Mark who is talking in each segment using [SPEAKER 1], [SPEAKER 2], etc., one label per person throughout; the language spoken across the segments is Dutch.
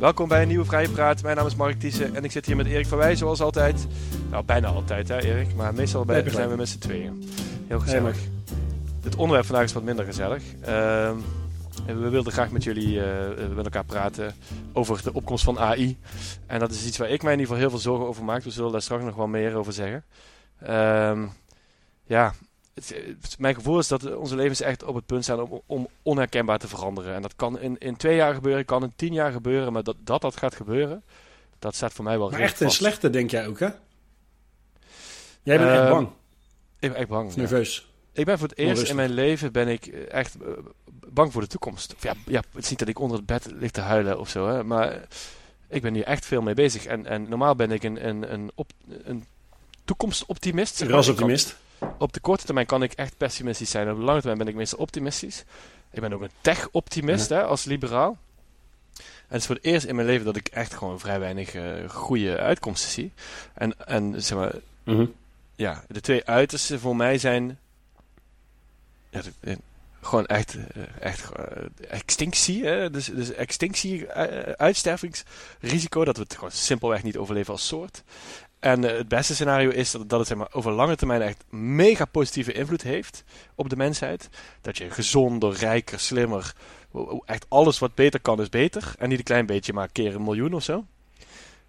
[SPEAKER 1] Welkom bij een nieuwe Vrije Praat. Mijn naam is Mark Thiessen en ik zit hier met Erik van Wij, zoals altijd. Nou, bijna altijd hè Erik, maar meestal bij,
[SPEAKER 2] Nee,
[SPEAKER 1] zijn we met z'n tweeën. Heel gezellig. Het onderwerp vandaag is wat minder gezellig. Ehm, en we wilden graag met jullie eh, met elkaar praten over de opkomst van AI. En dat is iets waar ik mij in ieder geval heel veel zorgen over maak. We zullen daar straks nog wel meer over zeggen. Ehm, ja, het, mijn gevoel is dat onze levens echt op het punt zijn om, om onherkenbaar te veranderen. En dat kan in, in twee jaar gebeuren, kan in tien jaar gebeuren. Maar dat dat, dat gaat gebeuren, dat staat voor mij wel
[SPEAKER 2] Maar echt een slechte, denk jij ook, hè? Jij bent echt
[SPEAKER 1] Ehm,
[SPEAKER 2] bang,
[SPEAKER 1] Ik ben echt bang. ja.
[SPEAKER 2] nerveus.
[SPEAKER 1] Ik ben voor het eerst
[SPEAKER 2] Onrustig.
[SPEAKER 1] in mijn leven ben ik eh, echt eh, bang voor de toekomst. Of ja, ja, het is niet dat ik onder het bed lig te huilen of zo, hè, maar ik ben hier echt veel mee bezig. En, en normaal ben ik een, een, een, op, een toekomstoptimist.
[SPEAKER 2] Rasoptimist.
[SPEAKER 1] Op de korte termijn kan ik echt pessimistisch zijn. Op de lange termijn ben ik meestal optimistisch. Ik ben ook een tech-optimist hè, als liberaal. En het is voor het eerst in mijn leven dat ik echt gewoon vrij weinig eh, goede uitkomsten zie. En, en zeg maar,
[SPEAKER 2] Mhm.
[SPEAKER 1] ja, de twee uitersten voor mij zijn. Ja, de- gewoon echt, eh, echt eh, extinctie. Hè? Dus, dus extinctie, uitstervingsrisico. Dat we het gewoon simpelweg niet overleven als soort. En eh, het beste scenario is dat, dat het zeg maar, over lange termijn echt mega positieve invloed heeft op de mensheid. Dat je gezonder, rijker, slimmer. Echt alles wat beter kan is beter. En niet een klein beetje, maar keer een miljoen of zo.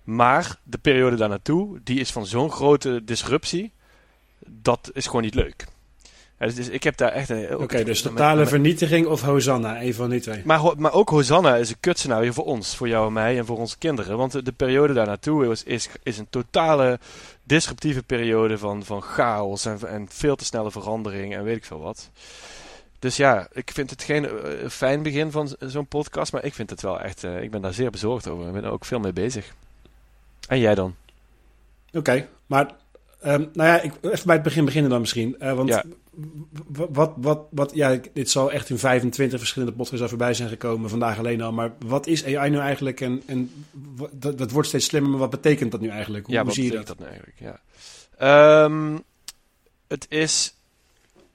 [SPEAKER 1] Maar de periode daar naartoe, die is van zo'n grote disruptie. Dat is gewoon niet leuk. Dus, dus ik heb daar echt een.
[SPEAKER 2] Oké, dus totale
[SPEAKER 1] met-
[SPEAKER 2] vernietiging of Hosanna, een van die twee.
[SPEAKER 1] maar, maar ook Hosanna is een kutscenario voor ons, voor jou en mij en voor onze kinderen. Want de, de periode daar naartoe is, is, is een totale disruptieve periode van, van chaos en, en veel te snelle verandering en weet ik veel wat. Dus ja, ik vind het geen eh, fijn begin van zo'n podcast, maar ik vind het wel echt, eh, ik ben daar zeer bezorgd over. Ik ben er ook veel mee bezig. En jij dan?
[SPEAKER 2] Oké, maar ehm, nou ja, ik, even bij het begin beginnen dan misschien. Eh, want
[SPEAKER 1] Ja.
[SPEAKER 2] Wat, wat, wat, ja, dit zal echt in 25 verschillende podcasts al voorbij zijn gekomen, vandaag alleen al. Maar wat is AI nu eigenlijk en, en dat, dat wordt steeds slimmer, maar wat betekent dat nu eigenlijk? Hoe,
[SPEAKER 1] ja,
[SPEAKER 2] hoe
[SPEAKER 1] wat
[SPEAKER 2] zie je
[SPEAKER 1] betekent
[SPEAKER 2] dat?
[SPEAKER 1] dat nou eigenlijk? Ja. Ehm, het is.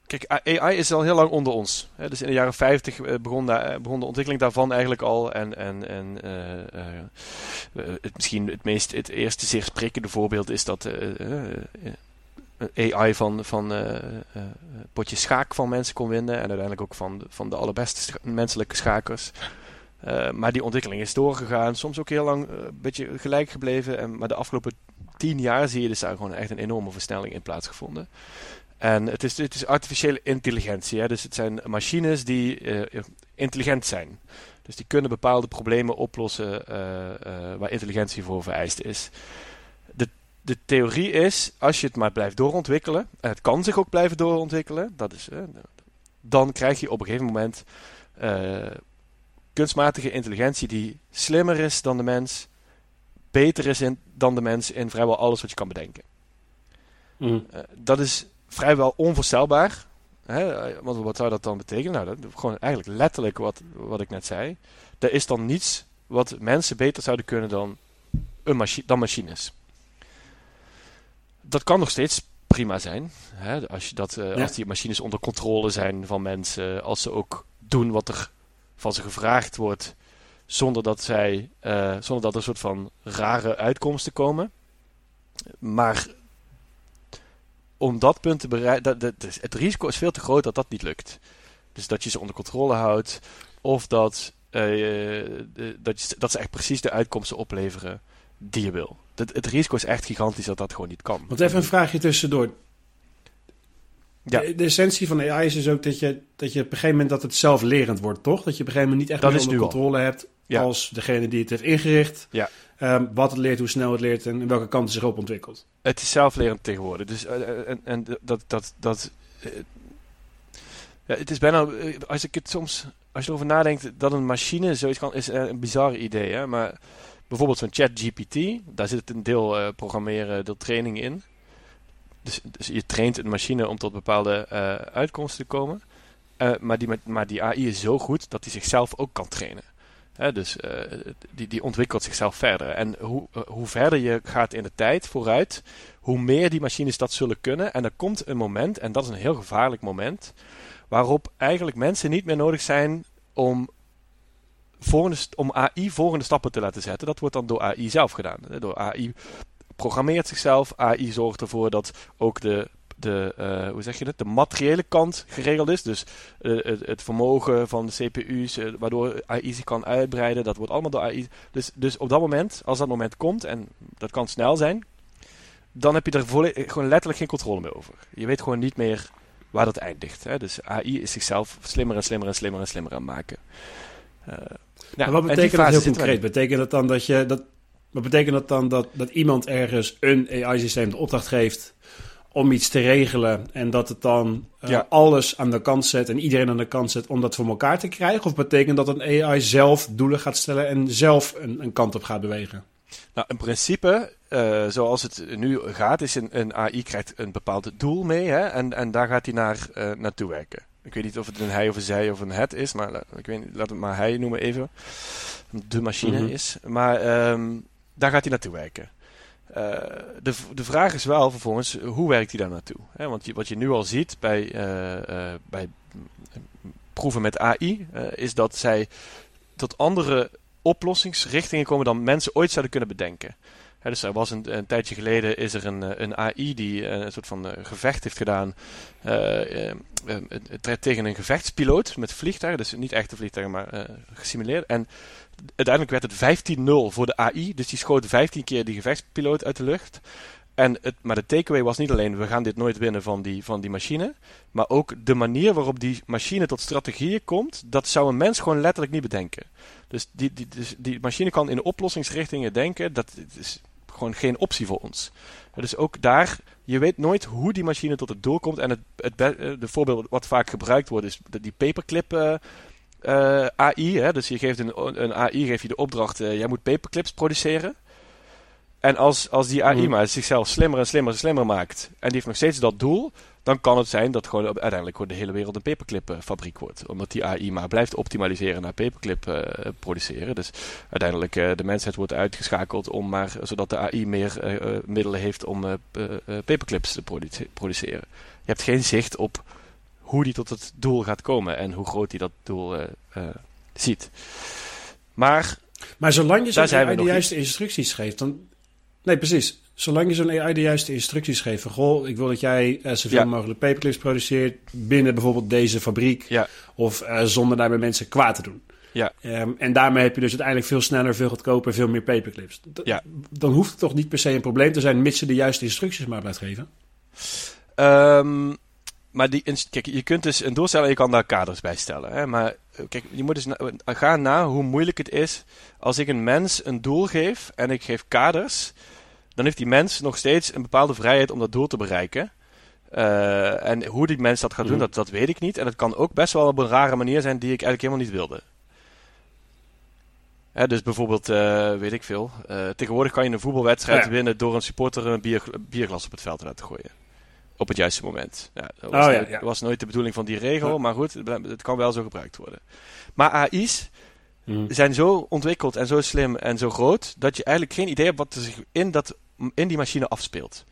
[SPEAKER 1] Kijk, AI is al heel lang onder ons. Hè? Dus in de jaren 50 eh, begon, daar, eh, begon de ontwikkeling daarvan eigenlijk al. En, en, en eh, het, misschien het, meest, het eerste zeer sprekende voorbeeld is dat AI van, van eh, eh, potje schaak van mensen kon winnen. En uiteindelijk ook van, van de allerbeste menselijke schakers. Eh, maar die ontwikkeling is doorgegaan. Soms ook heel lang eh, een beetje gelijk gebleven. En, maar de afgelopen tien jaar zie je dus daar gewoon echt een enorme versnelling in plaatsgevonden. En het is, het is artificiële intelligentie. Hè? Dus het zijn machines die eh, intelligent zijn. Dus die kunnen bepaalde problemen oplossen eh, eh, waar intelligentie voor vereist is. De, theorie is, als je het maar blijft doorontwikkelen, en het kan zich ook blijven doorontwikkelen, dat is, eh, dan krijg je op een gegeven moment eh, kunstmatige intelligentie die slimmer is dan de mens, beter is in, dan de mens in vrijwel alles wat je kan bedenken.
[SPEAKER 2] Mhm.
[SPEAKER 1] Eh, dat is vrijwel onvoorstelbaar. Hè? Want wat zou dat dan betekenen? Nou, dat, gewoon eigenlijk letterlijk wat, wat ik net zei. Er is dan niets wat mensen beter zouden kunnen dan, een machi dan machines. Dat kan nog steeds prima zijn. Hè? Als, je dat, eh,
[SPEAKER 2] Ja.
[SPEAKER 1] als die machines onder controle zijn van mensen. Als ze ook doen wat er van ze gevraagd wordt. Zonder dat, zij, eh, zonder dat er een soort van rare uitkomsten komen. Maar om dat punt te bereiken, dus het risico is veel te groot dat dat niet lukt. Dus dat je ze onder controle houdt, of dat, eh, dat, je, dat ze echt precies de uitkomsten opleveren die je wil. Dat, het risico is echt gigantisch dat dat gewoon niet kan.
[SPEAKER 2] Want even een vraagje tussendoor.
[SPEAKER 1] Ja.
[SPEAKER 2] De, de essentie van AI is dus ook dat je, dat je op een gegeven moment dat het zelflerend wordt, toch? Dat je op een gegeven moment niet echt
[SPEAKER 1] Dat
[SPEAKER 2] meer onder
[SPEAKER 1] al.
[SPEAKER 2] controle hebt
[SPEAKER 1] Ja.
[SPEAKER 2] als degene die het heeft ingericht.
[SPEAKER 1] Ja.
[SPEAKER 2] Ehm, wat het leert, hoe snel het leert en in welke kant het zich op ontwikkelt.
[SPEAKER 1] Het is zelflerend tegenwoordig. Dus, eh, en, en dat. dat, dat eh, ja, het is bijna. eh, Als ik het soms. Als je erover nadenkt dat een machine zoiets kan. is eh, een bizar idee. Hè? Maar bijvoorbeeld zo'n ChatGPT. Daar zit een deel eh, programmeren, deel training in. Dus, dus je traint een machine om tot bepaalde eh, uitkomsten te komen. Eh, maar, die, maar die AI is zo goed dat hij zichzelf ook kan trainen. Dus die, die ontwikkelt zichzelf verder. En hoe, hoe verder je gaat in de tijd vooruit, hoe meer die machines dat zullen kunnen. En er komt een moment, en dat is een heel gevaarlijk moment, waarop eigenlijk mensen niet meer nodig zijn om om AI volgende stappen te laten zetten, dat wordt dan door AI zelf gedaan. Door AI programmeert zichzelf, AI zorgt ervoor dat ook de de, uh, hoe zeg je het, de materiële kant geregeld is. Dus uh, het, het, vermogen van de CPU's, uh, waardoor AI zich kan uitbreiden, dat wordt allemaal door AI. Dus, dus op dat moment, als dat moment komt, en dat kan snel zijn, dan heb je er gewoon letterlijk geen controle meer over. Je weet gewoon niet meer waar dat eindigt. Hè? Dus AI is zichzelf slimmer en slimmer en slimmer en slimmer aan maken.
[SPEAKER 2] Nou, wat betekent dat heel concreet? Betekent dat dan dat je dat, wat betekent dat dan dat, dat iemand ergens een AI-systeem de opdracht geeft om iets te regelen en dat het dan uh, alles aan de kant zet en iedereen aan de kant zet om dat voor elkaar te krijgen? Of betekent dat een AI zelf doelen gaat stellen en zelf een, een kant op gaat bewegen?
[SPEAKER 1] Nou, in principe, uh, zoals het nu gaat, is een, een, AI krijgt een bepaald doel mee hè, en, en daar gaat hij naar, uh, naartoe werken. Ik weet niet of het een hij of een zij of een het is, maar ik weet niet, laat het maar hij noemen even. De machine mm -hmm. is. Maar um, daar gaat hij naartoe werken. Uh, de, de vraag is wel vervolgens, hoe werkt hij daar naartoe? He, want je, wat je nu al ziet bij, uh, uh, bij proeven met AI, is dat zij tot andere oplossingsrichtingen komen dan mensen ooit zouden kunnen bedenken. Dus er was een, een, tijdje geleden is er een, een AI die een soort van gevecht heeft gedaan tegen een gevechtspiloot met vliegtuigen. Dus niet echte vliegtuigen, maar gesimuleerd. En uiteindelijk werd het 15-0 voor de AI. Dus die schoot 15 keer die gevechtspiloot uit de lucht. En het, maar de takeaway was niet alleen, we gaan dit nooit winnen van die, van die machine. Maar ook de manier waarop die machine tot strategieën komt, dat zou een mens gewoon letterlijk niet bedenken. Dus die, die, dus die machine kan in oplossingsrichtingen denken, dat is gewoon geen optie voor ons. Dus ook daar, je weet nooit hoe die machine tot het doel komt. En het, het, de voorbeeld wat vaak gebruikt wordt is die paperclip... Uh, uh, AI. Hè? Dus je geeft een, een AI geef je de opdracht, jij moet paperclips produceren. En als, als die AI mm. maar zichzelf slimmer en slimmer en slimmer maakt, en die heeft nog steeds dat doel, dan kan het zijn dat gewoon uiteindelijk gewoon de hele wereld een paperclip-fabriek wordt. Omdat die AI maar blijft optimaliseren naar paperclip uh, produceren. Dus uiteindelijk de mensheid wordt uitgeschakeld om maar, zodat de AI meer middelen heeft om paperclips te produ produceren. Je hebt geen zicht op hoe die tot het doel gaat komen en hoe groot hij dat doel uh, uh, ziet. Maar,
[SPEAKER 2] maar zolang je AI de juiste instructies geeft, dan. Nee, precies. Zolang je zo'n AI de juiste instructies geeft. Van, goh, ik wil dat jij uh, zoveel ja. mogelijk paperclips produceert binnen bijvoorbeeld deze fabriek.
[SPEAKER 1] Ja.
[SPEAKER 2] Of zonder daarmee mensen kwaad te doen.
[SPEAKER 1] Ja.
[SPEAKER 2] Um, en daarmee heb je dus uiteindelijk veel sneller, veel goedkoper, veel meer paperclips. D
[SPEAKER 1] ja.
[SPEAKER 2] Dan hoeft het toch niet per se een probleem te zijn, mits je de juiste instructies maar blijft geven?
[SPEAKER 1] Um, maar die, kijk, je kunt dus een doelstelling, je kan daar kaders bij stellen. Hè? Maar kijk, je moet dus na, gaan na hoe moeilijk het is als ik een mens een doel geef en ik geef kaders, dan heeft die mens nog steeds een bepaalde vrijheid om dat doel te bereiken. Uh, en hoe die mens dat gaat doen, mm. dat, dat weet ik niet. En het kan ook best wel op een rare manier zijn die ik eigenlijk helemaal niet wilde. Hè, dus bijvoorbeeld, uh, weet ik veel. Uh, tegenwoordig kan je een voetbalwedstrijd ja. winnen door een supporter een bier, bierglas op het veld te laten gooien op het juiste moment. Ja, dat was,
[SPEAKER 2] oh, ja, ja.
[SPEAKER 1] was nooit de bedoeling van die regel, maar goed, het, het, kan wel zo gebruikt worden. Maar AI's mm. zijn zo ontwikkeld en zo slim en zo groot, dat je eigenlijk geen idee hebt wat er zich in, dat, in die machine afspeelt.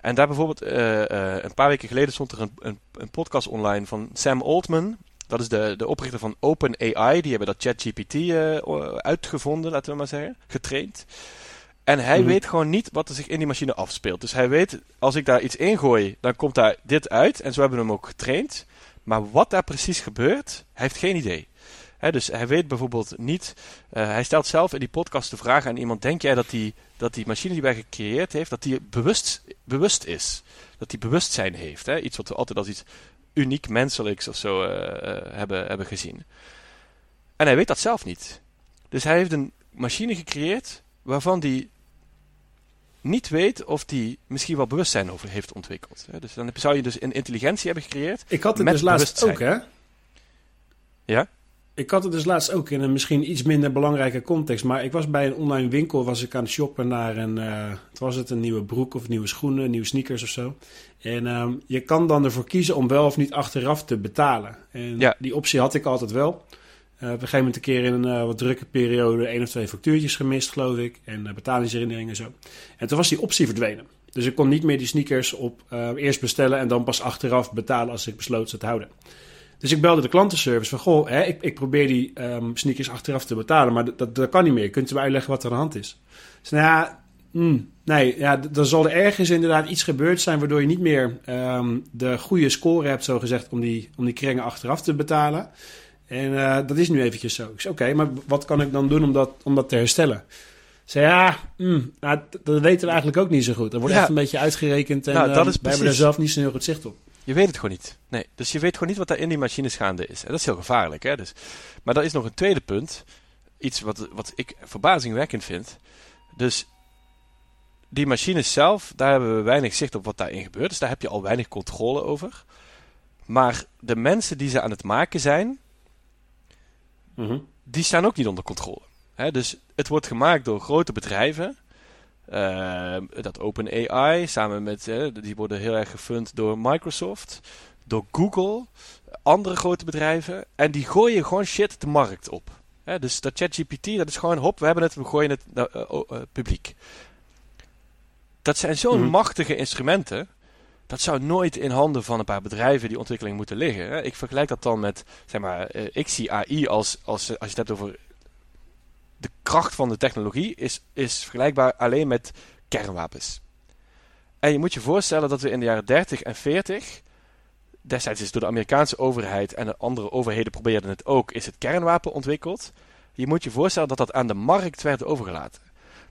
[SPEAKER 1] En daar bijvoorbeeld, uh, uh, een paar weken geleden stond er een, een, een, podcast online van Sam Altman. Dat is de, de oprichter van OpenAI. Die hebben dat ChatGPT uh, uitgevonden, laten we maar zeggen, getraind. En hij mm -hmm. weet gewoon niet wat er zich in die machine afspeelt. Dus hij weet, als ik daar iets in gooi, dan komt daar dit uit. En zo hebben we hem ook getraind. Maar wat daar precies gebeurt, hij heeft geen idee. He, dus hij weet bijvoorbeeld niet. Uh, hij stelt zelf in die podcast de vraag aan iemand: Denk jij dat die, dat die machine die wij gecreëerd heeft, dat die bewust, bewust is? Dat die bewustzijn heeft? Hè? Iets wat we altijd als iets uniek menselijks of zo uh, uh, hebben, hebben gezien. En hij weet dat zelf niet. Dus hij heeft een machine gecreëerd waarvan die niet weet of die misschien wel bewustzijn over heeft ontwikkeld. Dus dan zou je dus een intelligentie hebben gecreëerd.
[SPEAKER 2] Ik had het dus laatst ook, hè?
[SPEAKER 1] Ja?
[SPEAKER 2] Ik had het dus laatst ook in een misschien iets minder belangrijke context. Maar ik was bij een online winkel, was ik aan het shoppen naar een, uh, was het een nieuwe broek of nieuwe schoenen, nieuwe sneakers of zo. En um, je kan dan ervoor kiezen om wel of niet achteraf te betalen. En
[SPEAKER 1] ja.
[SPEAKER 2] die optie had ik altijd wel. Uh, op een gegeven moment een keer in een uh, wat drukke periode één of twee factuurtjes gemist, geloof ik. En uh, betalingsherinneringen en zo. En toen was die optie verdwenen. Dus ik kon niet meer die sneakers op eerst bestellen en dan pas achteraf betalen als ik besloot ze te houden. Dus ik belde de klantenservice van, goh, hè, ik, ik probeer die um, sneakers achteraf te betalen, maar dat, dat, kan niet meer. Kunt u mij uitleggen wat er aan de hand is? Dus nou ja, mm, nee, ja, dan zal er ergens inderdaad iets gebeurd zijn waardoor je niet meer um, de goede score hebt, zo gezegd, om die, om die kringen achteraf te betalen. En uh, dat is nu eventjes zo. Ik zei, oké, maar wat kan ik dan doen om dat, om dat te herstellen? Zei ja, mm, nou, dat weten we eigenlijk ook niet zo goed. Er wordt echt een beetje uitgerekend en nou, dat is wij hebben er zelf niet zo heel goed zicht op.
[SPEAKER 1] Je weet het gewoon niet. Nee, dus je weet gewoon niet wat daar in die machines gaande is. En dat is heel gevaarlijk. Hè? Dus, maar dat is nog een tweede punt. Iets wat, wat ik verbazingwekkend vind. Dus die machines zelf, daar hebben we weinig zicht op wat daarin gebeurt. Dus daar heb je al weinig controle over. Maar de mensen die ze aan het maken zijn, mhm. die staan ook niet onder controle. Hè? Dus het wordt gemaakt door grote bedrijven. Uh, dat OpenAI samen met, die worden heel erg gefund door Microsoft, door Google, andere grote bedrijven. En die gooien gewoon shit de markt op. dus dat ChatGPT, dat is gewoon hop, we hebben het, we gooien het naar uh, uh, publiek. Dat zijn zo'n mhm. machtige instrumenten. Dat zou nooit in handen van een paar bedrijven die ontwikkeling moeten liggen. Ik vergelijk dat dan met, zeg maar, ik zie AI als, als, als je het hebt over de kracht van de technologie is, is vergelijkbaar alleen met kernwapens. En je moet je voorstellen dat we in de jaren 30 en 40, destijds is door de Amerikaanse overheid en de andere overheden probeerden het ook, is het kernwapen ontwikkeld. Je moet je voorstellen dat dat aan de markt werd overgelaten.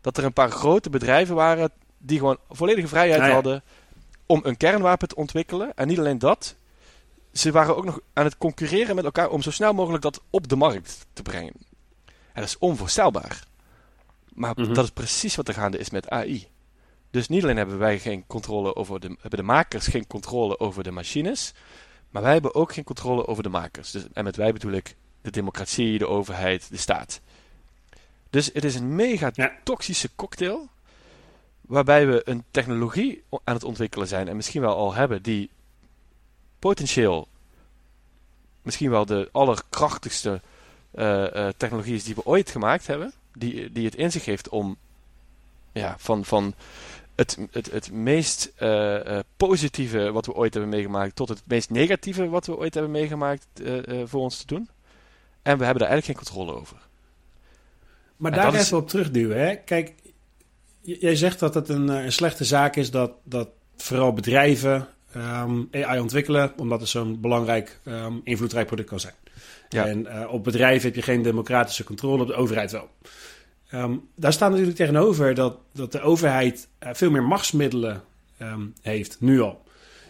[SPEAKER 1] Dat er een paar grote bedrijven waren die gewoon volledige vrijheid nou hadden om een kernwapen te ontwikkelen. En niet alleen dat, ze waren ook nog aan het concurreren met elkaar om zo snel mogelijk dat op de markt te brengen dat is onvoorstelbaar. Maar mhm. dat is precies wat er gaande is met AI. Dus niet alleen hebben wij geen controle over de, hebben de makers geen controle over de machines, maar wij hebben ook geen controle over de makers. Dus, en met wij bedoel ik de democratie, de overheid, de staat. Dus het is een mega toxische cocktail, waarbij we een technologie aan het ontwikkelen zijn en misschien wel al hebben die potentieel misschien wel de allerkrachtigste technologie is die we ooit gemaakt hebben. Die, die het in zich heeft om ja, van, van het, het, het meest uh, positieve wat we ooit hebben meegemaakt tot het meest negatieve wat we ooit hebben meegemaakt voor ons te doen. En we hebben daar eigenlijk geen controle over.
[SPEAKER 2] Maar daar even is... op terugduwen. Hè? Kijk, jij zegt dat het een, een slechte zaak is dat, dat vooral bedrijven um, ehm, AI ontwikkelen, omdat het zo'n belangrijk, um, invloedrijk product kan zijn. Ja. En uh, op bedrijven heb je geen democratische controle, op de overheid wel. Um, daar staat natuurlijk tegenover dat, dat de overheid uh, veel meer machtsmiddelen um, heeft, nu al.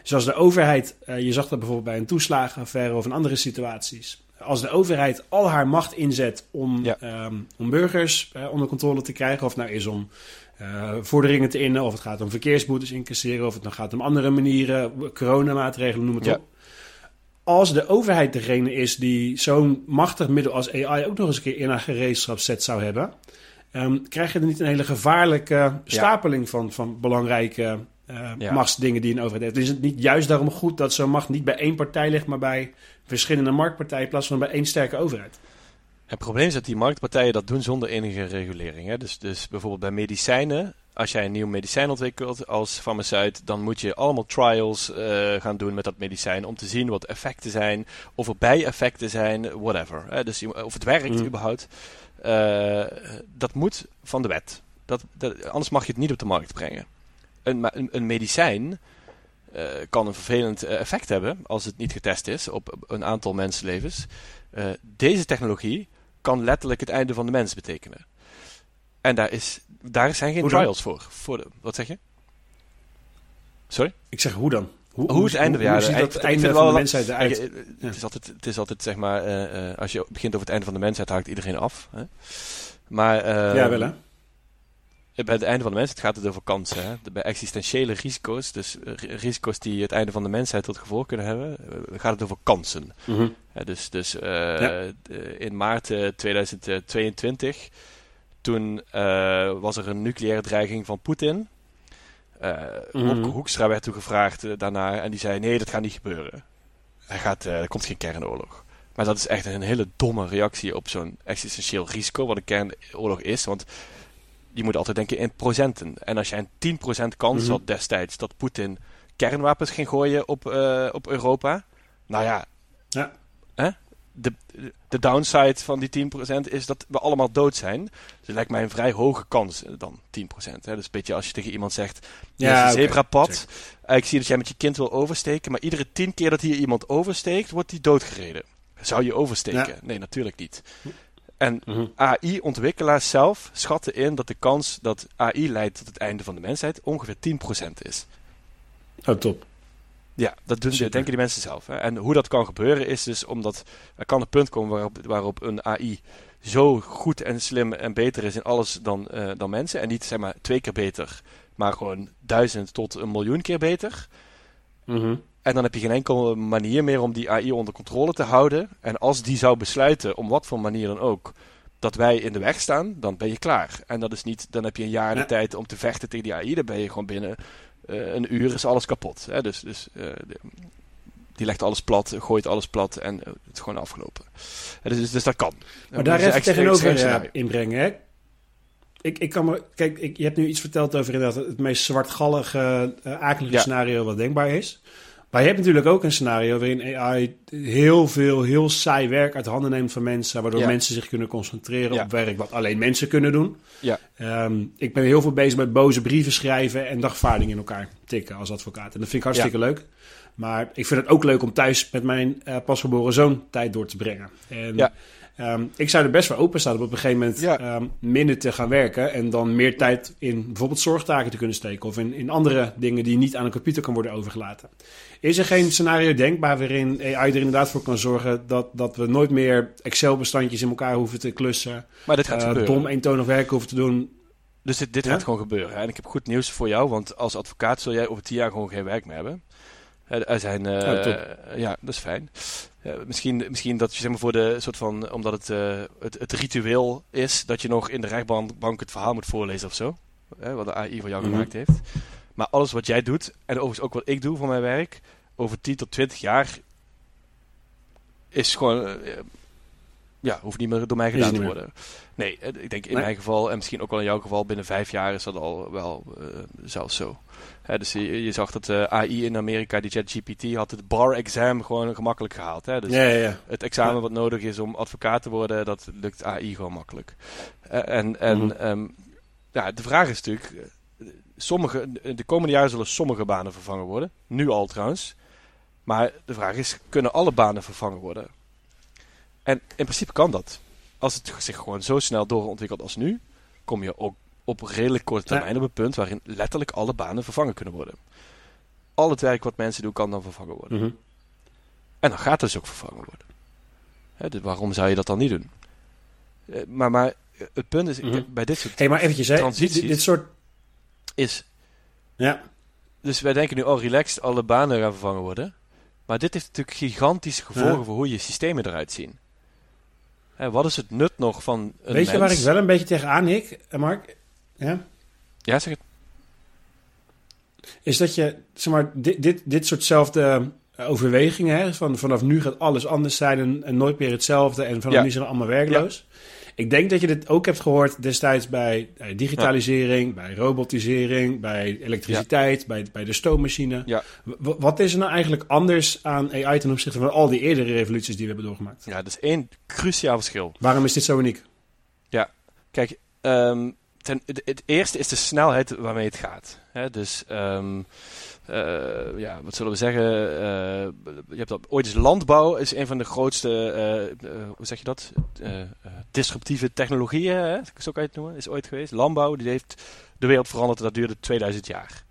[SPEAKER 2] Dus de overheid, uh, je zag dat bijvoorbeeld bij een toeslagenaffaire of in andere situaties. Als de overheid al haar macht inzet om, ja. um, om burgers onder controle te krijgen, of het nou is om vorderingen te innen, of het gaat om verkeersboetes incasseren, of het dan gaat om andere manieren, coronamaatregelen, noem het ja. op als de overheid degene is die zo'n machtig middel als AI ook nog eens een keer in haar gereedschapszet zou hebben, um, krijg je er niet een hele gevaarlijke stapeling van, van belangrijke uh, machtsdingen die een overheid heeft. Is het niet juist daarom goed dat zo'n macht niet bij één partij ligt, maar bij verschillende marktpartijen in plaats van bij één sterke overheid?
[SPEAKER 1] Het probleem is dat die marktpartijen dat doen zonder enige regulering. Hè? Dus, dus bijvoorbeeld bij medicijnen als jij een nieuw medicijn ontwikkelt als farmaceut, dan moet je allemaal trials uh, gaan doen met dat medicijn om te zien wat effecten zijn, of er bijeffecten zijn, whatever. Hè? Dus of het werkt mm. überhaupt. Uh, dat moet van de wet. Dat, dat, anders mag je het niet op de markt brengen. Een, een, een medicijn uh, kan een vervelend effect hebben als het niet getest is op een aantal mensenlevens. deze technologie kan letterlijk het einde van de mens betekenen. En daar, is, daar zijn geen trials voor. voor de, wat zeg je? Sorry?
[SPEAKER 2] Ik zeg hoe dan?
[SPEAKER 1] Hoe, hoe, het einde, ja,
[SPEAKER 2] hoe het einde van de mensheid eruit?
[SPEAKER 1] Het, is altijd, het is altijd, zeg maar, uh, uh, als je begint over het einde van de mensheid, haakt iedereen af. Hè? Maar, uh,
[SPEAKER 2] ja, wel hè?
[SPEAKER 1] Bij het einde van de mensheid gaat het over kansen. Hè? Bij existentiële risico's, dus risico's die het einde van de mensheid tot gevolg kunnen hebben, gaat het over kansen. Mm -hmm. dus dus in maart 2022 toen uh, was er een nucleaire dreiging van Poetin. Mm Hoekstra werd toen gevraagd uh, daarna en die zei: nee, dat gaat niet gebeuren. Hij gaat, er komt geen kernoorlog. Maar dat is echt een hele domme reactie op zo'n existentieel risico, wat een kernoorlog is. Want je moet altijd denken in procenten. En als jij een 10% kans mm had destijds dat Poetin kernwapens ging gooien op, op Europa. Nou ja, ja, hè? De, de downside van die 10% is dat we allemaal dood zijn. Dus het lijkt mij een vrij hoge kans dan 10%. Hè? Dus een beetje als je tegen iemand zegt: Ja, een zebrapad. ik zie dat jij met je kind wil oversteken. Maar iedere 10 keer dat hier iemand oversteekt, wordt die doodgereden. Zou je oversteken? Nee, natuurlijk niet. En mhm. AI-ontwikkelaars zelf schatten in dat de kans dat AI leidt tot het einde van de mensheid ongeveer 10% is.
[SPEAKER 2] Oh, top.
[SPEAKER 1] Ja, dat doen, denken die mensen zelf. Hè. En hoe dat kan gebeuren is dus omdat er kan een punt komen waarop, waarop een AI zo goed en slim en beter is in alles dan, uh, dan mensen. En niet zeg maar twee keer beter, maar gewoon duizend tot een miljoen keer beter. Mm en dan heb je geen enkele manier meer om die AI onder controle te houden. En als die zou besluiten, om wat voor manier dan ook, dat wij in de weg staan, dan ben je klaar. En dat is niet, dan heb je een jaar de tijd om te vechten tegen die AI. Dan ben je gewoon binnen een uur is alles kapot. Hè? Dus, dus uh, die legt alles plat, gooit alles plat en uh, het is gewoon afgelopen. Dus, dus, dus, dat kan.
[SPEAKER 2] Maar daar even tegenover inbrengen, hè? Ik, ik kan me, kijk, ik, je hebt nu iets verteld over inderdaad het meest zwartgallige, akelige scenario wat denkbaar is. Maar je hebt natuurlijk ook een scenario waarin AI heel veel, heel saai werk uit handen neemt van mensen, waardoor mensen zich kunnen concentreren op werk wat alleen mensen kunnen doen. Ja. Ehm, ik ben heel veel bezig met boze brieven schrijven en dagvaarding in elkaar tikken als advocaat. En dat vind ik hartstikke leuk. Maar ik vind het ook leuk om thuis met mijn uh, pasgeboren zoon tijd door te brengen. En ja. Ehm, ik zou er best voor openstaan om op een gegeven moment ehm, minder te gaan werken. En dan meer tijd in bijvoorbeeld zorgtaken te kunnen steken. Of in, in andere dingen die niet aan een computer kan worden overgelaten. Is er geen scenario denkbaar waarin AI er inderdaad voor kan zorgen dat, dat we nooit meer Excel-bestandjes in elkaar hoeven te klussen?
[SPEAKER 1] Maar dit gaat uh, gebeuren.
[SPEAKER 2] Dom eentonig werk hoeven te doen.
[SPEAKER 1] Dus dit, dit gaat gewoon gebeuren. En ik heb goed nieuws voor jou, want als advocaat zul jij over tien jaar gewoon geen werk meer hebben. Er zijn, uh, ja, dat is fijn. Misschien, misschien dat je zeg maar voor de soort van, omdat het, uh, het, het, ritueel is dat je nog in de rechtbank het verhaal moet voorlezen of zo. wat de AI voor jou mhm. gemaakt heeft. Maar alles wat jij doet, en overigens ook wat ik doe voor mijn werk, over 10 tot 20 jaar is gewoon. Ja, hoeft niet meer door mij gedaan te worden. Nee, ik denk in mijn geval, en misschien ook wel in jouw geval, binnen vijf jaar is dat al wel zelfs zo dus je, je, zag dat uh, eh, AI in Amerika, die ChatGPT, had het bar exam gewoon gemakkelijk gehaald. Hè? Dus
[SPEAKER 2] ja, ja, ja.
[SPEAKER 1] het examen wat nodig is om advocaat te worden, dat lukt AI gewoon makkelijk. Uh, en en mm -hmm. ja, de vraag is natuurlijk, eh, sommige, de komende jaren zullen sommige banen vervangen worden. Nu al trouwens. Maar de vraag is, kunnen alle banen vervangen worden? En in principe kan dat. Als het zich gewoon zo snel doorontwikkelt als nu, kom je ook op redelijk korte termijn op een punt waarin letterlijk alle banen vervangen kunnen worden. Al het werk wat mensen doen kan dan vervangen worden. Mhm. En dan gaat het dus ook vervangen worden. Hè, dus waarom zou je dat dan niet doen? Uh, maar, maar het punt is, mhm. bij dit soort
[SPEAKER 2] hey, maar eventjes, transities... Dit, dit, soort...
[SPEAKER 1] Is... Ja. Dus wij denken nu, oh relaxed, alle banen gaan vervangen worden. Maar dit heeft natuurlijk gigantische gevolgen voor hoe je systemen eruit zien. Hè, wat is het nut nog van een
[SPEAKER 2] Weet je waar ik wel een beetje tegenaan hik, Mark? Ja?
[SPEAKER 1] Ja, zeg het.
[SPEAKER 2] Is dat je, zeg maar, dit, dit, dit soortzelfde overwegingen, hè, van vanaf nu gaat alles anders zijn en, nooit meer hetzelfde en vanaf nu zijn we allemaal werkloos. Ik denk dat je dit ook hebt gehoord destijds bij digitalisering, bij robotisering, bij elektriciteit, bij, bij de stoommachine. Ja. Wat is er nou eigenlijk anders aan AI ten opzichte van al die eerdere revoluties die we hebben doorgemaakt?
[SPEAKER 1] Ja, dat is één cruciaal verschil.
[SPEAKER 2] Waarom is dit zo uniek?
[SPEAKER 1] Ja, kijk, um, ten, het, eerste is de snelheid waarmee het gaat. Hè? Dus um, uh, ja, wat zullen we zeggen? Uh, je hebt dat, ooit is landbouw is een van de grootste, uh, hoe zeg je dat? disruptieve technologieën, hè? zo kan je het noemen, is ooit geweest. Landbouw, die heeft de wereld veranderd. Dat duurde 2000 jaar.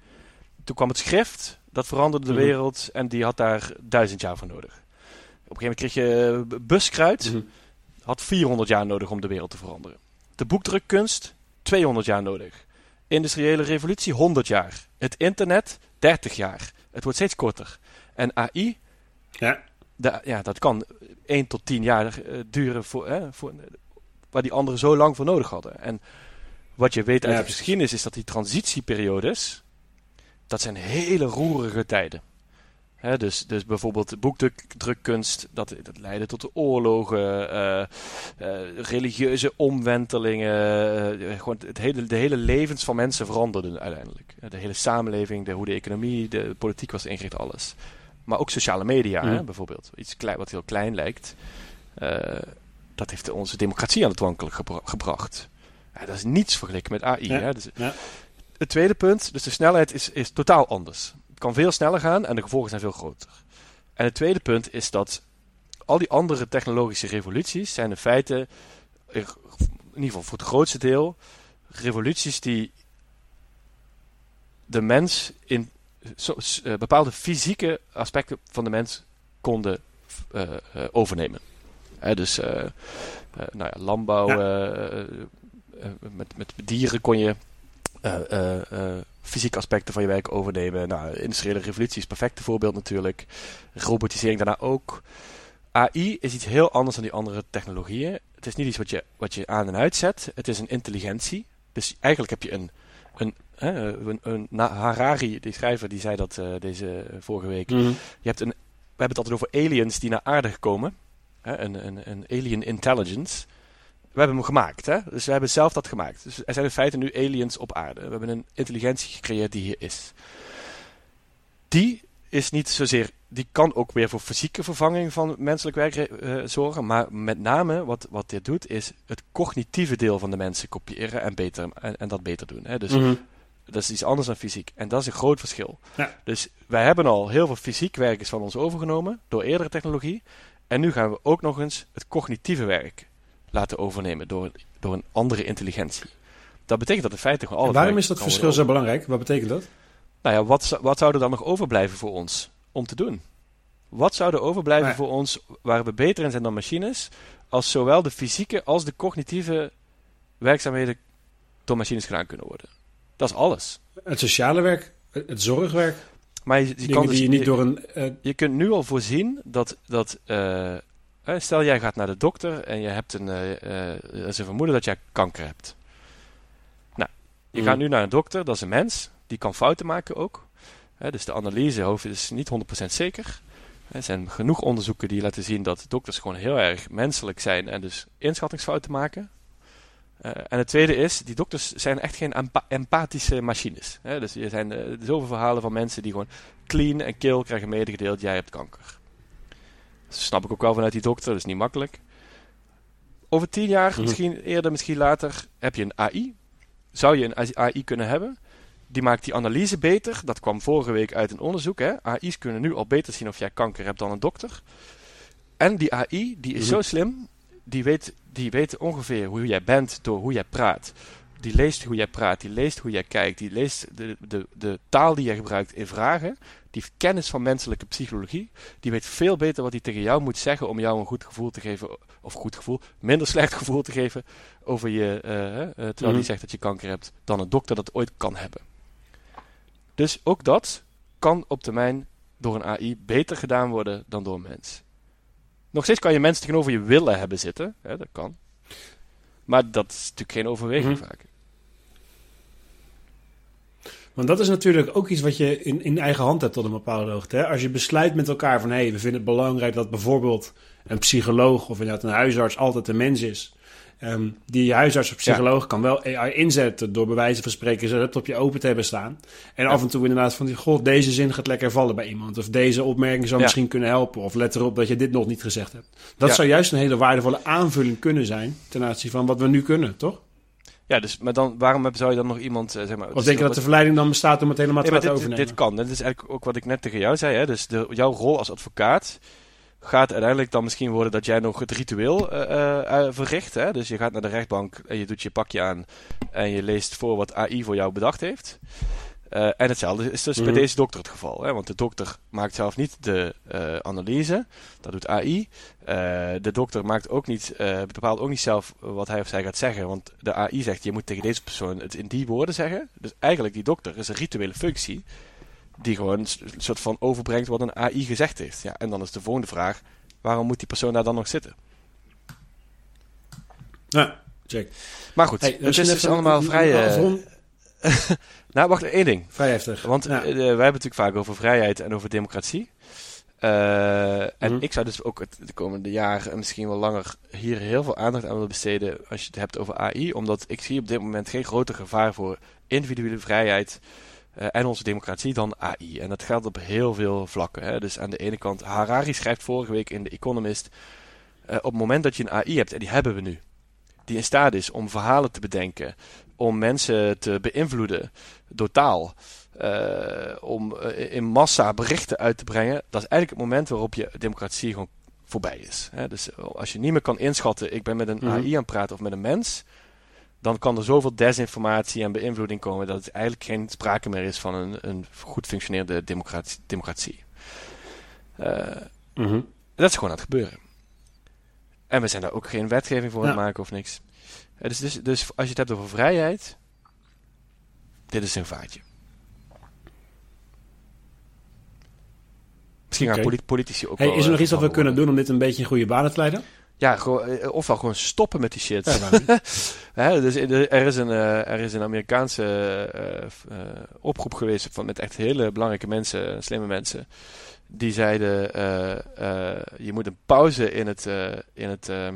[SPEAKER 1] Toen kwam het schrift, dat veranderde de mhm. wereld en die had daar duizend jaar voor nodig. Op een gegeven moment kreeg je buskruid, mm had 400 jaar nodig om de wereld te veranderen. De boekdrukkunst, 200 jaar nodig. Industriële revolutie 100 jaar. Het internet 30 jaar. Het wordt steeds korter. En AI, ja. ja, dat kan 1 tot 10 jaar uh, duren voor, hè, voor, waar die anderen zo lang voor nodig hadden. En wat je weet uit de geschiedenis is dat die transitieperiodes, dat zijn hele roerige tijden dus, dus bijvoorbeeld boekdrukkunst, dat, dat leidde tot de oorlogen, uh, uh, religieuze omwentelingen. Uh, gewoon het hele, de hele levens van mensen veranderden uiteindelijk. De hele samenleving, de, hoe de economie, de politiek was ingericht, alles. Maar ook sociale media, hè, bijvoorbeeld. Iets klein, wat heel klein lijkt. dat heeft onze democratie aan het wankelen gebracht. Ja, dat is niets vergeleken met AI. Hè? Dus, ja. Het tweede punt, dus de snelheid is, is totaal anders. Kan veel sneller gaan en de gevolgen zijn veel groter. En het tweede punt is dat al die andere technologische revoluties zijn in feite, in ieder geval voor het grootste deel, revoluties die de mens in eh, bepaalde fysieke aspecten van de mens konden uh, uh, overnemen. dus nou ja, landbouw, met, met dieren kon je fysieke aspecten van je werk overnemen. Nou, industriële revolutie is een perfecte voorbeeld natuurlijk. Robotisering daarna ook. AI is iets heel anders dan die andere technologieën. Het is niet iets wat je, wat je aan en uitzet. Het is een intelligentie. Dus eigenlijk heb je een, een, een, een Harari, die schrijver, die zei dat uh, deze vorige week. Mhm. Je hebt een, we hebben het altijd over aliens die naar aarde komen. Hè, een, een, een alien intelligence. We hebben hem gemaakt, hè? Dus we hebben zelf dat gemaakt. Dus er zijn in feite nu aliens op aarde. We hebben een intelligentie gecreëerd die hier is. Die is niet zozeer. Die kan ook weer voor fysieke vervanging van menselijk werk uh, zorgen. Maar met name wat, wat dit doet, is het cognitieve deel van de mensen kopiëren en, beter, en, en dat beter doen. Hè? Dus mhm. dat is iets anders dan fysiek. En dat is een groot verschil. Ja. Dus wij hebben al heel veel fysiek werk van ons overgenomen door eerdere technologie. En nu gaan we ook nog eens het cognitieve werk laten overnemen door, door een andere intelligentie. Dat betekent dat in feite gewoon alles.
[SPEAKER 2] Waarom is dat verschil zo belangrijk? Wat betekent dat?
[SPEAKER 1] Nou ja, wat, wat zou er dan nog overblijven voor ons om te doen? Wat zou er overblijven voor ons waar we beter in zijn dan machines, als zowel de fysieke als de cognitieve werkzaamheden door machines gedaan kunnen worden? Dat is alles.
[SPEAKER 2] Het sociale werk, het zorgwerk.
[SPEAKER 1] Maar je, je kan dus, je niet door een. Uh... Je kunt nu al voorzien dat, dat uh, stel jij gaat naar de dokter en je hebt een, uh, uh, is een vermoeden dat jij kanker hebt. Nou, je gaat mm. nu naar een dokter, dat is een mens, die kan fouten maken ook. dus de analyse is niet 100% zeker. Er zijn genoeg onderzoeken die laten zien dat dokters gewoon heel erg menselijk zijn en dus inschattingsfouten maken. Uh, en het tweede is, die dokters zijn echt geen empathische machines. dus er zijn uh, zoveel verhalen van mensen die gewoon clean en kill krijgen medegedeeld, jij hebt kanker. Dat snap ik ook wel vanuit die dokter, dat is niet makkelijk. Over tien jaar, mhm. misschien eerder, misschien later, heb je een AI. Zou je een AI kunnen hebben? Die maakt die analyse beter. Dat kwam vorige week uit een onderzoek. Hè? AI's kunnen nu al beter zien of jij kanker hebt dan een dokter. En die AI, die is mhm. zo slim, die weet, die weet ongeveer hoe jij bent door hoe jij praat. Die leest hoe jij praat, die leest hoe jij kijkt, die leest de, de, de taal die jij gebruikt in vragen. Die heeft kennis van menselijke psychologie. Die weet veel beter wat hij tegen jou moet zeggen om jou een goed gevoel te geven. Of goed gevoel, minder slecht gevoel te geven over je. Uh, uh, terwijl hij mhm. zegt dat je kanker hebt. Dan een dokter dat ooit kan hebben. Dus ook dat kan op termijn door een AI beter gedaan worden dan door een mens. Nog steeds kan je mensen tegenover je willen hebben zitten. Hè, dat kan. Maar dat is natuurlijk geen overweging mhm. vaak.
[SPEAKER 2] Want dat is natuurlijk ook iets wat je in, in eigen hand hebt tot een bepaalde hoogte. Hè? Als je besluit met elkaar van hé, hey, we vinden het belangrijk dat bijvoorbeeld een psycholoog of inderdaad een huisarts altijd een mens is. Um, die huisarts of psycholoog kan wel AI inzetten door bij wijze van spreken zijn laptopje open te hebben staan. En af en toe inderdaad van, god, deze zin gaat lekker vallen bij iemand. Of deze opmerking zou misschien kunnen helpen. Of let erop dat je dit nog niet gezegd hebt. Dat zou juist een hele waardevolle aanvulling kunnen zijn ten aanzien van wat we nu kunnen, toch?
[SPEAKER 1] Ja, dus, maar dan, waarom zou je dan nog iemand, uh, zeg maar...
[SPEAKER 2] Of denk je dat de verleiding dan bestaat om het helemaal te laten overnemen?
[SPEAKER 1] Dit kan, dat is eigenlijk ook wat ik net tegen jou zei. Hè? Dus de, jouw rol als advocaat gaat uiteindelijk dan misschien worden dat jij nog het ritueel uh, verricht. Hè? Dus je gaat naar de rechtbank en je doet je pakje aan en je leest voor wat AI voor jou bedacht heeft. en hetzelfde is dus bij mhm. deze dokter het geval. Hè? Want de dokter maakt zelf niet de analyse, dat doet AI. de dokter maakt ook niet, bepaalt ook niet zelf wat hij of zij gaat zeggen. Want de AI zegt, je moet tegen deze persoon het in die woorden zeggen. Dus eigenlijk die dokter is een rituele functie die gewoon een soort van overbrengt wat een AI gezegd heeft. Ja, en dan is de volgende vraag, waarom moet die persoon daar dan nog zitten?
[SPEAKER 2] Ja, check.
[SPEAKER 1] Maar goed, hey, het is dus allemaal vrij... Uh, nou, wacht, één ding.
[SPEAKER 2] Vrij heftig.
[SPEAKER 1] Want ja. uh, wij hebben het natuurlijk vaak over vrijheid en over democratie. Uh, en mhm. ik zou dus ook het, de komende jaren misschien wel langer hier heel veel aandacht aan willen besteden als je het hebt over AI. Omdat ik zie op dit moment geen groter gevaar voor individuele vrijheid en onze democratie dan AI. En dat geldt op heel veel vlakken. Hè. Dus aan de ene kant, Harari schrijft vorige week in The Economist. op het moment dat je een AI hebt, en die hebben we nu, die in staat is om verhalen te bedenken, om mensen te beïnvloeden door taal, om in massa berichten uit te brengen, dat is eigenlijk het moment waarop je democratie gewoon voorbij is. Hè? Dus als je niet meer kan inschatten, ik ben met een mhm. AI aan het praten of met een mens, dan kan er zoveel desinformatie en beïnvloeding komen dat het eigenlijk geen sprake meer is van een, een goed functionerende democratie. democratie. Uh, Dat is gewoon aan het gebeuren. En we zijn daar ook geen wetgeving voor aan het maken of niks. Uh, dus, dus, dus, als je het hebt over vrijheid, dit is een vaartje. Misschien gaan politici ook
[SPEAKER 2] hey, Is er nog eh, iets wat we kunnen doen om dit een beetje in goede banen te leiden?
[SPEAKER 1] Ja, gewoon, eh, ofwel gewoon stoppen met die shit. dus er is een, uh, er is een Amerikaanse uh, oproep geweest van, met echt hele belangrijke mensen, slimme mensen. Die zeiden, je moet een pauze in het, in het ehm,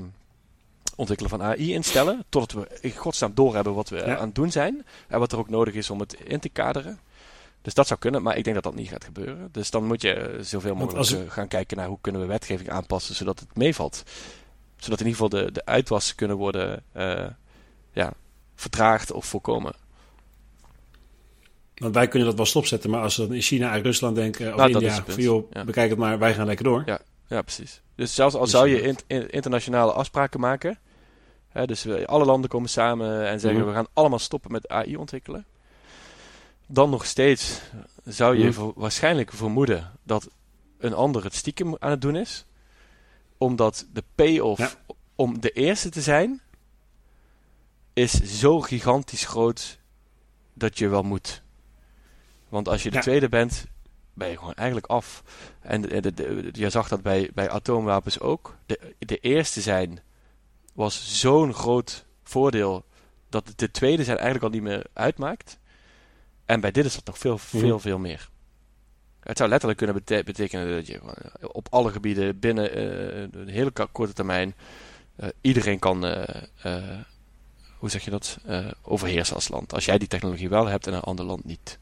[SPEAKER 1] ontwikkelen van AI instellen. Totdat we in godsnaam doorhebben wat we aan het doen zijn. En wat er ook nodig is om het in te kaderen. Dus dat zou kunnen, maar ik denk dat dat niet gaat gebeuren. Dus dan moet je zoveel mogelijk gaan kijken naar hoe kunnen we wetgeving aanpassen zodat het meevalt zodat in ieder geval de, de uitwassen kunnen worden uh, ja, vertraagd of voorkomen.
[SPEAKER 2] Want wij kunnen dat wel stopzetten, maar als we in China en Rusland denken, of nou, India, van joh, bekijk het maar, wij gaan lekker door.
[SPEAKER 1] Ja, ja precies. Dus zelfs al dus, zou je eh, internationale afspraken maken, hè, dus we, alle landen komen samen en zeggen mhm. we gaan allemaal stoppen met AI ontwikkelen, dan nog steeds zou je mhm. waarschijnlijk vermoeden dat een ander het stiekem aan het doen is omdat de payoff om de eerste te zijn, is zo gigantisch groot dat je wel moet. Want als je de tweede bent, ben je gewoon eigenlijk af. En je zag dat bij, bij atoomwapens ook. De, de eerste zijn was zo'n groot voordeel dat de tweede zijn eigenlijk al niet meer uitmaakt. En bij dit is dat nog veel, veel, mhm. veel meer. Het zou letterlijk kunnen betekenen dat je eh, op alle gebieden binnen uh, een hele korte termijn uh, iedereen kan, hoe zeg je dat, overheersen als land. Als jij die technologie wel hebt en een ander land niet.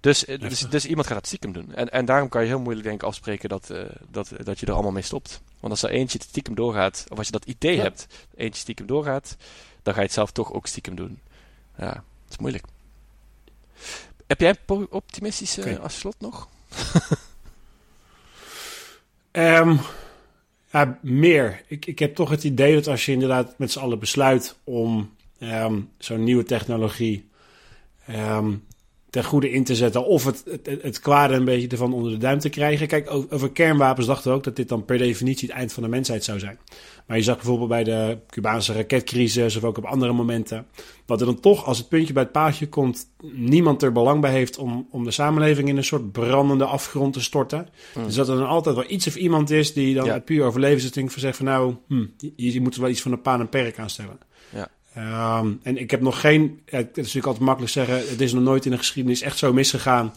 [SPEAKER 1] Dus, dus, dus, iemand gaat het stiekem doen. En, en daarom kan je heel moeilijk denk ik afspreken dat, dat, dat je er allemaal mee stopt. Want als er eentje stiekem doorgaat, of als je dat idee hebt, eentje stiekem doorgaat, dan ga je het zelf toch ook stiekem doen. Ja, dat is moeilijk. Heb jij een optimistische okay. als slot nog?
[SPEAKER 2] um, ja, meer. Ik, ik heb toch het idee dat als je inderdaad met z'n allen besluit om um, zo'n nieuwe technologie um, ten goede in te zetten. Of het, het, het kwade een beetje ervan onder de duim te krijgen. Kijk, over kernwapens dachten we ook dat dit dan per definitie het eind van de mensheid zou zijn. Maar je zag bijvoorbeeld bij de Cubaanse raketcrisis of ook op andere momenten. Dat er dan toch, als het puntje bij het paadje komt, niemand er belang bij heeft om, om de samenleving in een soort brandende afgrond te storten. Hmm. Dus dat er dan altijd wel iets of iemand is die dan ja. puur overlevensinstinct zegt van nou, hm, moet er wel iets van een paan en perk aanstellen. Um, en ik heb nog geen, het is natuurlijk altijd makkelijk zeggen, het is nog nooit in de geschiedenis echt zo misgegaan.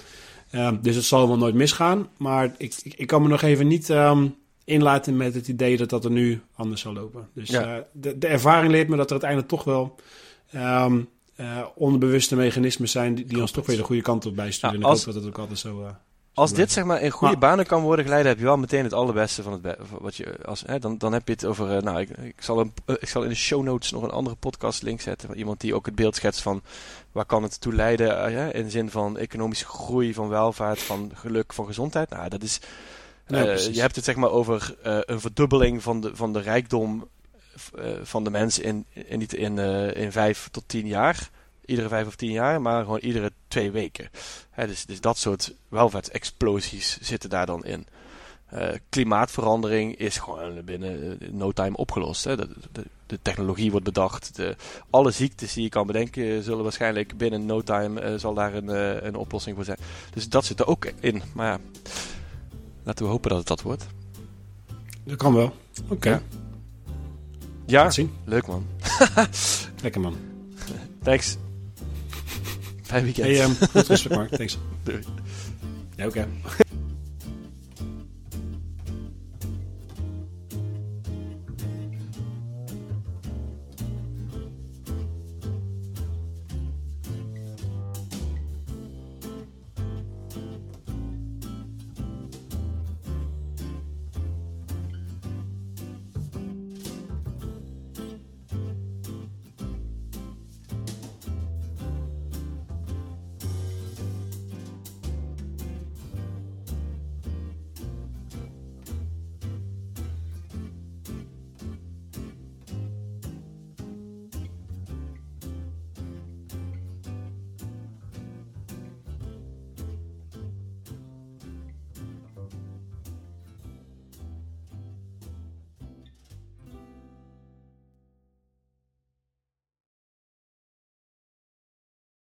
[SPEAKER 2] Um, dus het zal wel nooit misgaan. Maar ik, ik, ik kan me nog even niet um, inlaten met het idee dat dat er nu anders zal lopen. Dus ja. uh, de, de ervaring leert me dat er uiteindelijk toch wel um, uh, onderbewuste mechanismen zijn die, die ons toch weer de goede kant op bijsturen. Nou, en ik hoop dat het ook altijd zo... Uh,
[SPEAKER 1] als dit zeg maar in goede banen kan worden geleid, heb je wel meteen het allerbeste van het wat je als hè, dan, dan heb je het over. Uh, nou, ik, ik, zal een, uh, ik zal in de show notes nog een andere podcast link zetten van iemand die ook het beeld schetst van waar kan het toe leiden uh, in de zin van economische groei, van welvaart, van geluk, van gezondheid. Nou, dat is. je hebt het zeg maar over een verdubbeling van de, van de rijkdom van de mensen in, in, in, in, in vijf tot tien jaar iedere vijf of tien jaar, maar gewoon iedere twee weken. dus, dus dat soort welvaartsexplosies zitten daar dan in. Uh, klimaatverandering is gewoon binnen uh, no time opgelost. Hè. De, de, de, technologie wordt bedacht. De, alle ziektes die je kan bedenken zullen waarschijnlijk binnen no time uh, zal daar een, een oplossing voor zijn. Dus dat zit er ook in. Maar ja, laten we hopen dat het dat wordt.
[SPEAKER 2] Dat kan wel. Oké.
[SPEAKER 1] Ja, ja leuk man.
[SPEAKER 2] Lekker man.
[SPEAKER 1] Thanks. Fijn weekend.
[SPEAKER 2] Hey, um, goed Mark. Thanks.
[SPEAKER 1] Doei.
[SPEAKER 2] Ja, oké. Okay.